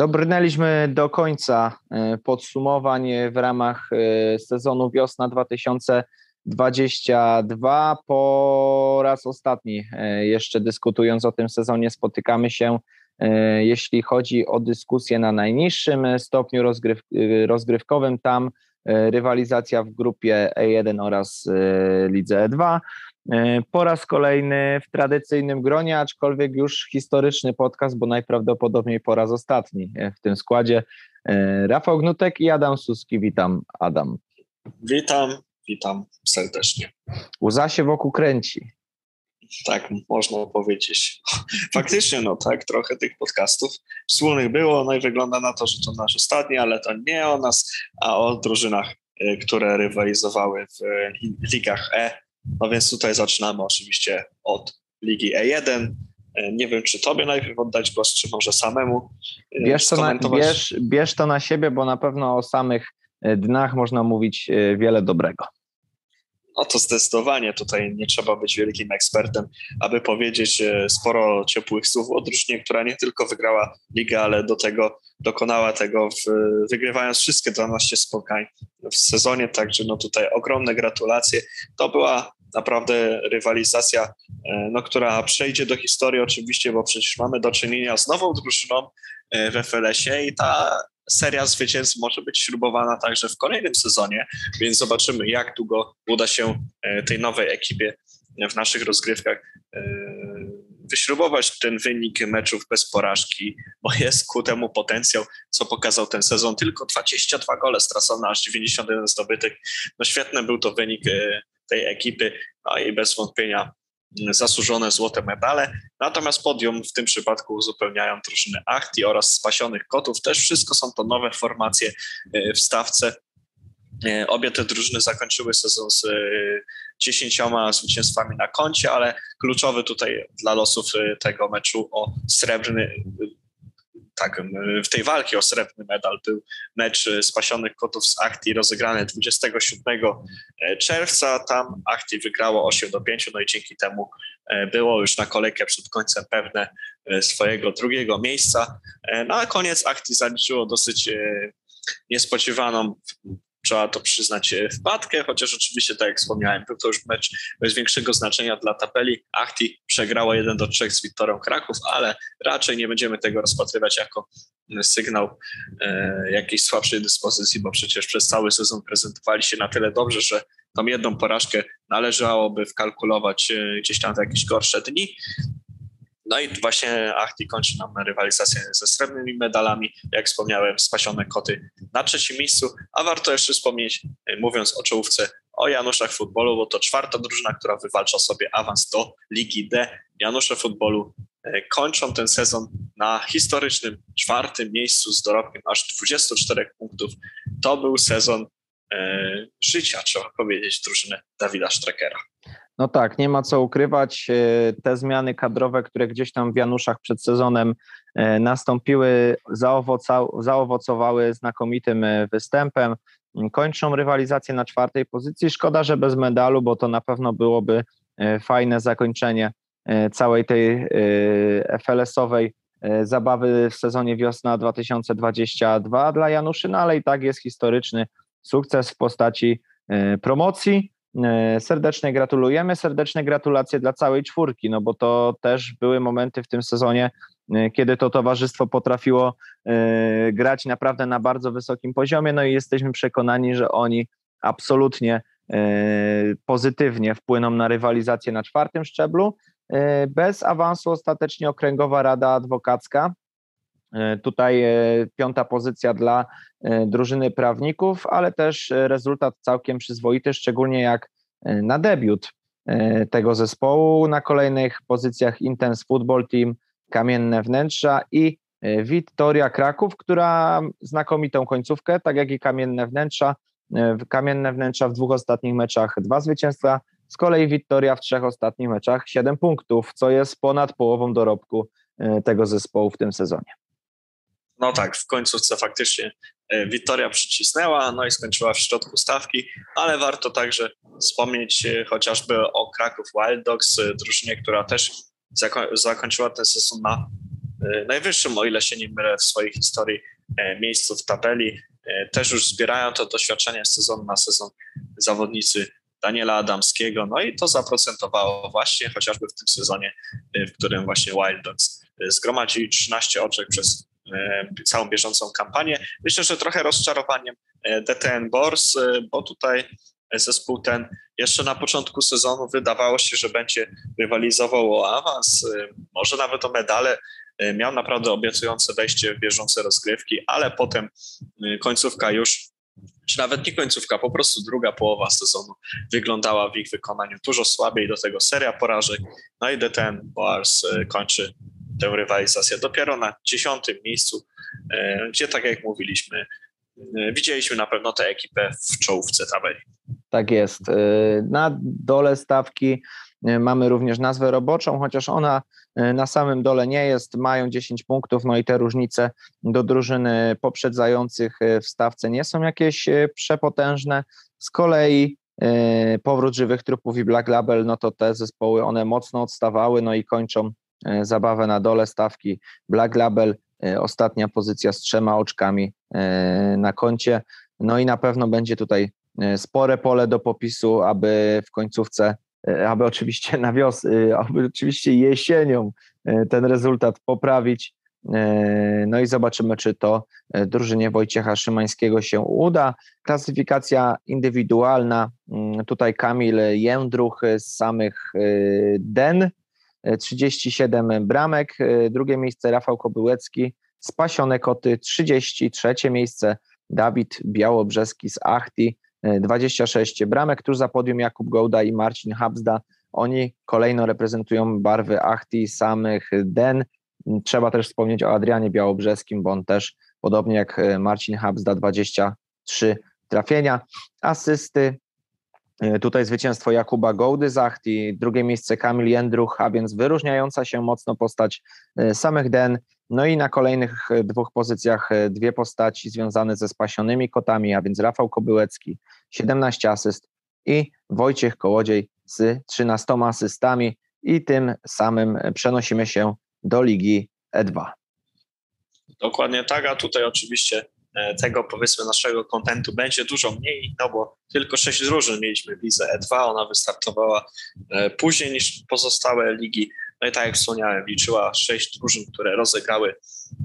Dobrnęliśmy do końca e, podsumowań w ramach e, sezonu wiosna 2022. Po raz ostatni, e, jeszcze dyskutując o tym sezonie, spotykamy się, jeśli chodzi o dyskusję na najniższym stopniu rozgryw rozgrywkowym. Tam rywalizacja w grupie E1 oraz lidze E2. E, po raz kolejny w tradycyjnym gronie, aczkolwiek już historyczny podcast, bo najprawdopodobniej po raz ostatni e, w tym składzie. E, Rafał Gnutek i Adam Suski. Witam, Adam. Witam, witam serdecznie. Łza się wokół kręci. Tak, można powiedzieć. Faktycznie, no tak, trochę tych podcastów wspólnych było, no i wygląda na to, że to nasz ostatni, ale to nie o nas, a o drużynach, które rywalizowały w ligach E no więc tutaj zaczynamy oczywiście od Ligi E1. E, nie wiem, czy tobie najpierw oddać głos, czy może samemu. Bierz to, na, bierz, bierz to na siebie, bo na pewno o samych dnach można mówić wiele dobrego. No to zdecydowanie tutaj nie trzeba być wielkim ekspertem, aby powiedzieć sporo ciepłych słów o drużynie, która nie tylko wygrała ligę, ale do tego dokonała tego, w, wygrywając wszystkie 12 spotkań w sezonie, także no tutaj ogromne gratulacje. To była naprawdę rywalizacja, e, no, która przejdzie do historii oczywiście, bo przecież mamy do czynienia z nową drużyną e, w FLS-ie i ta seria zwycięstw może być śrubowana także w kolejnym sezonie, więc zobaczymy, jak długo uda się e, tej nowej ekipie w naszych rozgrywkach wyśrubować ten wynik meczów bez porażki, bo jest ku temu potencjał, co pokazał ten sezon. Tylko 22 gole stracone, aż 91 zdobytych. No świetny był to wynik tej ekipy, no i bez wątpienia zasłużone złote medale. Natomiast podium w tym przypadku uzupełniają drużyny Achti oraz Spasionych Kotów. Też wszystko są to nowe formacje e, w stawce. E, obie te drużyny zakończyły sezon z e, dziesięcioma zwycięstwami na koncie, ale kluczowy tutaj dla losów tego meczu o srebrny tak, w tej walki o srebrny medal był mecz e, Spasionych Kotów z Achti rozegrany 27 e, czerwca. Tam Achti wygrało 8 do 5, no i dzięki temu e, było już na kolejkę przed końcem pewne swojego drugiego miejsca. No a koniec Achti zaliczyło dosyć niespodziewaną trzeba to przyznać, e, wpadkę, chociaż oczywiście, tak jak wspomniałem, był to już mecz bez większego znaczenia dla tabeli. Achti przegrało 1 do 3 z Wiktorą Kraków, ale raczej nie będziemy tego rozpatrywać jako sygnał e, jakiejś słabszej dyspozycji, bo przecież przez cały sezon prezentowali się na tyle dobrze, że tą jedną porażkę należałoby wkalkulować e, gdzieś tam w jakieś gorsze dni. No i właśnie Achti kończy nam rywalizację ze srebrnymi medalami. Jak wspomniałem, spasione koty na trzecim miejscu, a warto jeszcze wspomnieć, e, mówiąc o czołówce, o Januszach Futbolu, bo to czwarta drużyna, która wywalcza sobie awans do Ligi D. Janusze Futbolu e, kończą ten sezon na historycznym czwartym miejscu z dorobkiem aż 24 punktów. To był sezon e, życia, trzeba powiedzieć, drużyny Dawida Strakera. No tak, nie ma co ukrywać. E, te zmiany kadrowe, które gdzieś tam w Januszach przed sezonem e, nastąpiły, zaowocowały znakomitym e, występem. Kończą rywalizację na czwartej pozycji. Szkoda, że bez medalu, bo to na pewno byłoby fajne zakończenie całej tej FLS-owej zabawy w sezonie wiosna 2022 dla Januszy, no ale i tak jest historyczny sukces w postaci promocji. E, serdecznie gratulujemy, serdeczne gratulacje dla całej czwórki, no bo to też były momenty w tym sezonie, e, kiedy to towarzystwo potrafiło e, grać naprawdę na bardzo wysokim poziomie, no i jesteśmy przekonani, że oni absolutnie pozytywnie wpłyną na rywalizację na czwartym szczeblu. Bez awansu ostatecznie Okręgowa Rada Adwokacka tutaj e, piąta pozycja dla e, drużyny prawników, ale też rezultat całkiem przyzwoity, szczególnie jak na debiut tego zespołu. Na kolejnych pozycjach Intense Football Team, Kamienne Wnętrza i Wiktoria Kraków, która znakomitą końcówkę, tak jak i Kamienne Wnętrza. Kamienne Wnętrza w dwóch ostatnich meczach dwa zwycięstwa, z kolei Wiktoria w trzech ostatnich meczach siedem punktów, co jest ponad połową dorobku tego zespołu w tym sezonie. No tak, w końcówce faktycznie e, Wiktoria przycisnęła, no i skończyła w środku stawki, ale warto także wspomnieć e, chociażby o Kraków Wild Dogs, e, drużynie, która też zako zakończyła ten sezon na najwyższym, o ile się nie mylę, w swojej historii miejscu w tabeli. Też już zbierają to doświadczenie z sezonu na sezon zawodnicy Daniela Adamskiego, no i to zaprocentowało właśnie chociażby w tym sezonie, w którym właśnie Wild Dogs zgromadzili 13 oczek przez całą bieżącą kampanię. Myślę, że trochę rozczarowaniem DTN Bors, bo tutaj zespół ten jeszcze na początku sezonu wydawało się, że będzie rywalizował o awans, może nawet o medale. Miał naprawdę obiecujące wejście w bieżące rozgrywki, ale potem końcówka już, czy nawet nie końcówka, po prostu druga połowa sezonu wyglądała w ich wykonaniu dużo słabiej, do tego seria porażek. No i DTN Boars kończy tę rywalizację dopiero na dziesiątym miejscu, gdzie tak jak mówiliśmy, widzieliśmy na pewno tę ekipę w czołówce tabeli. Tak jest. Y, na dole stawki mamy również nazwę roboczą, chociaż ona na samym dole nie jest, mają 10 punktów, no i te różnice do drużyny poprzedzających w stawce nie są jakieś przepotężne. Z kolei powrót żywych trupów i Black Label, no to te zespoły, one mocno odstawały, no i kończą zabawę na dole stawki. Black Label, ostatnia pozycja z trzema oczkami na koncie, no i na pewno będzie tutaj E, spore pole do popisu, aby w końcówce, e, aby oczywiście na wios, e, aby oczywiście jesienią ten rezultat poprawić. No i zobaczymy, czy to drużynie Wojciecha Szymańskiego się uda. Klasyfikacja indywidualna. Mm, tutaj Kamil Jędruch z samych Den, 37 bramek. Drugie miejsce Rafał Kobyłecki, Spasione Koty, 33 miejsce Dawid Białobrzeski z Achti, 26 bramek, tuż za podium Jakub Gołda i Marcin Habsda. Oni kolejno reprezentują barwy Achti, samych Den. Trzeba też wspomnieć o Adrianie Białobrzeskim, bo on też, podobnie jak e, Marcin Habsda, 23 trafienia. Asysty, e, tutaj zwycięstwo Jakuba Gołdy z Achti, drugie miejsce Kamil Jędruch, a więc wyróżniająca się mocno postać e, samych Den. No i na kolejnych e, dwóch pozycjach e, dwie postaci związane ze spasionymi kotami, a więc Rafał Kobyłecki 17 asyst i Wojciech Kołodziej z 13 asystami i tym samym przenosimy się do Ligi E2. Dokładnie tak, a tutaj oczywiście e, tego powiedzmy naszego kontentu będzie dużo mniej, no bo tylko sześć drużyn mieliśmy w Lidze E2, ona wystartowała później niż pozostałe ligi no i tak jak wspomniałem, liczyła sześć drużyn, które rozegrały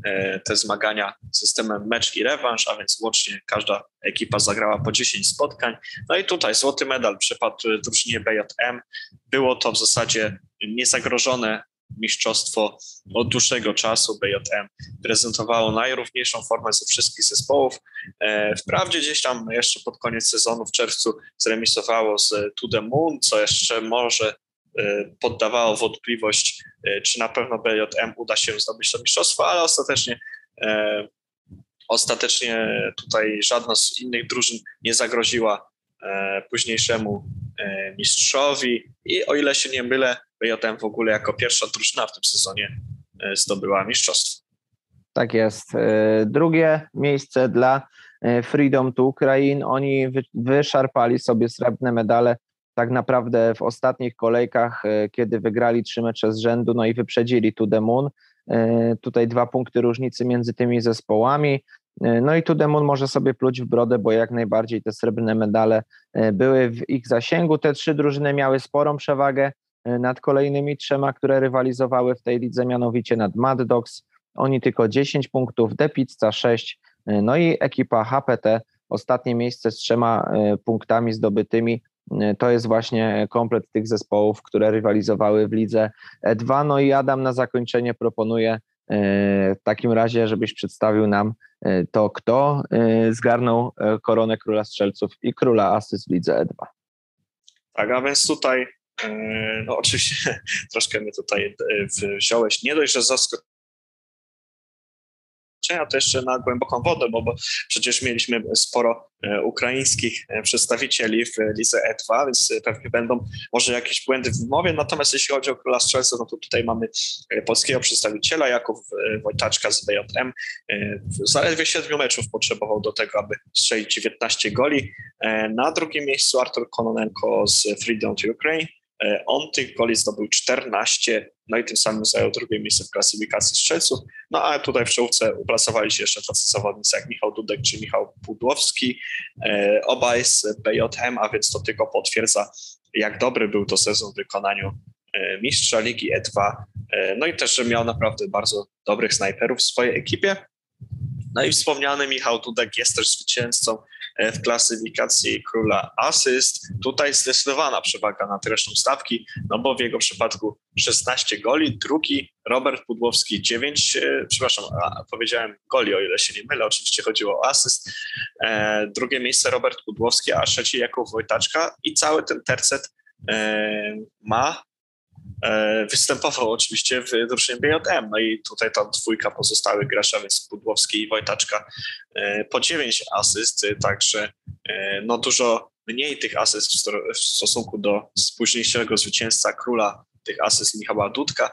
e, te zmagania systemem mecz i rewanż, a więc łącznie każda ekipa zagrała po 10 spotkań. No i tutaj złoty medal przypadł drużynie BJM. Było to w zasadzie niezagrożone mistrzostwo od dłuższego czasu. BJM prezentowało najrówniejszą formę ze wszystkich zespołów. E, wprawdzie gdzieś tam jeszcze pod koniec sezonu w czerwcu zremisowało z Moon, co jeszcze może E, poddawało wątpliwość, e, czy na pewno BJM uda się zdobyć to mistrzostwo, ale ostatecznie ostatecznie tutaj żadna z innych drużyn nie zagroziła późniejszemu mistrzowi i o ile się nie mylę, BJM w ogóle jako pierwsza drużyna w tym sezonie zdobyła mistrzostwo. Tak jest. Drugie miejsce dla Freedom to Ukraine. Oni wyszarpali sobie srebrne medale tak naprawdę w ostatnich kolejkach, e, kiedy wygrali trzy mecze z rzędu, no i wyprzedzili Moon. E, tutaj dwa punkty różnicy między tymi zespołami. E, no i To The Moon może sobie pluć w brodę, bo jak najbardziej te srebrne medale były w ich zasięgu. Te trzy drużyny miały sporą przewagę nad kolejnymi trzema, które rywalizowały w tej lidze, mianowicie nad Mad Dogs. Oni tylko 10 punktów, The Pizza 6, no i ekipa HPT ostatnie miejsce z trzema punktami zdobytymi E, to jest właśnie komplet tych zespołów, które rywalizowały w lidze E2. No i Adam na zakończenie proponuje e, w takim razie, żebyś przedstawił nam e, to, kto zgarnął koronę króla strzelców i króla asyst w lidze E2. Tak, a więc tutaj no oczywiście troszkę mnie tutaj wziąłeś. Nie dość, że zaskoczyłeś doświadczenia to jeszcze na głęboką wodę, bo, bo przecież mieliśmy sporo e, ukraińskich e, przedstawicieli w lidze E2, więc pewnie będą może jakieś błędy w mowie. Natomiast jeśli chodzi o Króla Strzelców, no to tutaj mamy e, polskiego przedstawiciela, Jakub Wojtaczka z BJM. Zaledwie siedmiu meczów potrzebował do tego, aby strzelić 19 goli. Na drugim miejscu Artur Kononenko z Freedom to Ukraine On tych goli zdobył 14, no i tym samym zajął drugie miejsce w klasyfikacji strzelców. No a tutaj w czołówce uplasowali się jeszcze tacy zawodnicy jak Michał Dudek czy Michał Pudłowski, obaj z BJM, a więc to tylko potwierdza, jak dobry był to sezon w wykonaniu mistrza Ligi E2. No i też, że miał naprawdę bardzo dobrych snajperów w swojej ekipie. No i wspomniany Michał Dudek jest też zwycięzcą e, w klasyfikacji króla asyst. Tutaj zdecydowana przewaga nad resztą stawki, no bo w jego przypadku 16 goli, drugi Robert Pudłowski 9, e, przepraszam, powiedziałem goli, o ile się nie mylę, oczywiście chodziło o asyst. E, drugie miejsce Robert Pudłowski, a trzeci Jakub Wojtaczka i cały ten tercet ma E, występował oczywiście w drużynie BJM. No i tutaj ta dwójka pozostałych graczy, więc Pudłowski i Wojtaczka e, po 9 asyst, także e, no dużo mniej tych asyst w stosunku do późniejszego zwycięzca króla tych asyst Michała Dudka.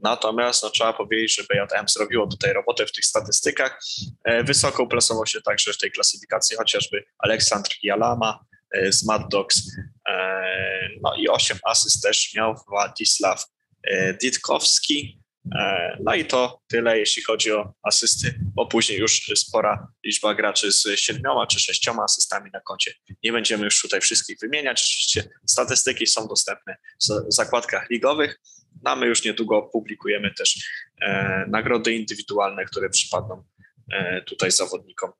Natomiast no, trzeba powiedzieć, że BJM zrobiło tutaj robotę w tych statystykach. Wysoko uplasował się także w tej klasyfikacji chociażby Aleksandr Jalama, E, z Mad Dogs. E, no i 8 asyst też miał Władysław e, Ditkowski. No i to tyle, jeśli chodzi o asysty, bo później już spora liczba graczy z siedmioma czy sześcioma asystami na koncie. Nie będziemy już tutaj wszystkich wymieniać. Oczywiście statystyki są dostępne w zakładkach ligowych. No, my już niedługo publikujemy też nagrody indywidualne, które przypadną tutaj zawodnikom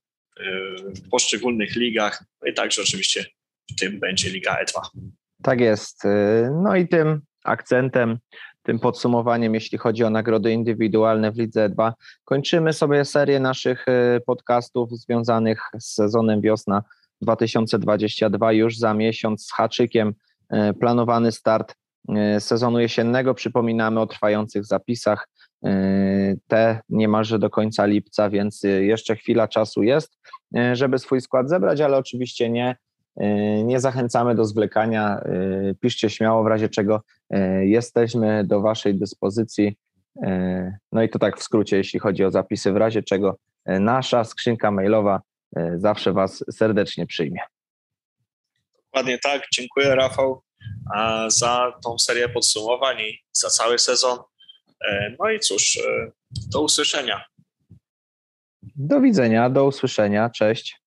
w poszczególnych ligach, no i także oczywiście tym będzie Liga E2. Tak jest. Y, no i tym akcentem, tym podsumowaniem, jeśli chodzi o nagrody indywidualne w Lidze E2, kończymy sobie serię naszych y, podcastów związanych z sezonem wiosna 2022. Już za miesiąc z haczykiem y, planowany start sezonu jesiennego. Przypominamy o trwających zapisach. Te niemalże do końca lipca, więc jeszcze chwila czasu jest, żeby swój skład zebrać, ale oczywiście nie E, nie zachęcamy do zwlekania. E, piszcie śmiało, w razie czego e, jesteśmy do Waszej dyspozycji. No i to tak w skrócie, jeśli chodzi o zapisy, w razie czego nasza skrzynka mailowa zawsze Was serdecznie przyjmie. Dokładnie tak. Dziękuję, Rafał, za tą serię podsumowań i za cały sezon. No i cóż, do usłyszenia. Do widzenia, do usłyszenia. Cześć.